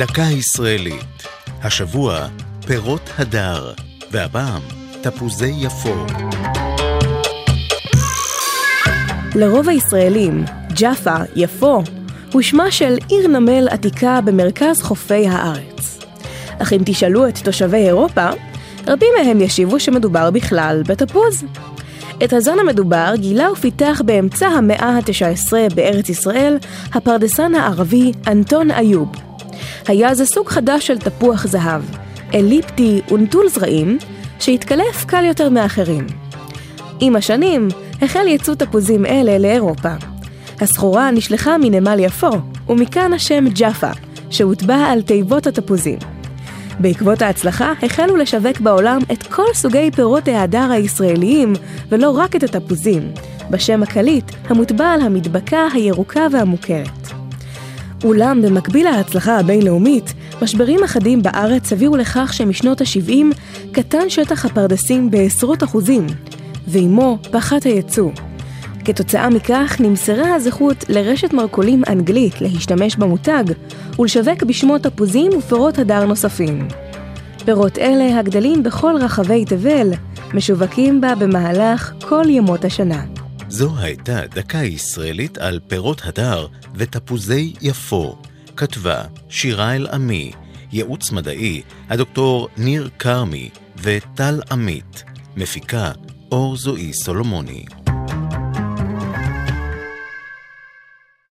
דקה ישראלית. השבוע, פירות הדר, והפעם, תפוזי יפו. לרוב הישראלים, ג'אפה, יפו, הוא שמה של עיר נמל עתיקה במרכז חופי הארץ. אך אם תשאלו את תושבי אירופה, רבים מהם ישיבו שמדובר בכלל בתפוז. את הזן המדובר גילה ופיתח באמצע המאה ה-19 בארץ ישראל הפרדסן הערבי אנטון איוב. היה זה סוג חדש של תפוח זהב, אליפטי ונטול זרעים, שהתקלף קל יותר מאחרים. עם השנים החל ייצוא תפוזים אלה לאירופה. הסחורה נשלחה מנמל יפו, ומכאן השם ג'אפה, שהוטבע על תיבות התפוזים. בעקבות ההצלחה החלו לשווק בעולם את כל סוגי פירות ההדר הישראליים, ולא רק את התפוזים, בשם הקליט המוטבע על המדבקה הירוקה והמוכרת. אולם במקביל להצלחה הבינלאומית, משברים אחדים בארץ הביאו לכך שמשנות ה-70 קטן שטח הפרדסים בעשרות אחוזים, ועימו פחת הייצוא. כתוצאה מכך נמסרה הזכות לרשת מרכולים אנגלית להשתמש במותג ולשווק בשמות תפוזים ופירות הדר נוספים. פירות אלה, הגדלים בכל רחבי תבל, משווקים בה במהלך כל ימות השנה. זו הייתה דקה ישראלית על פירות הדר ותפוזי יפו. כתבה שירה אל-עמי, ייעוץ מדעי, הדוקטור ניר כרמי וטל עמית. מפיקה אור זועי סולומוני.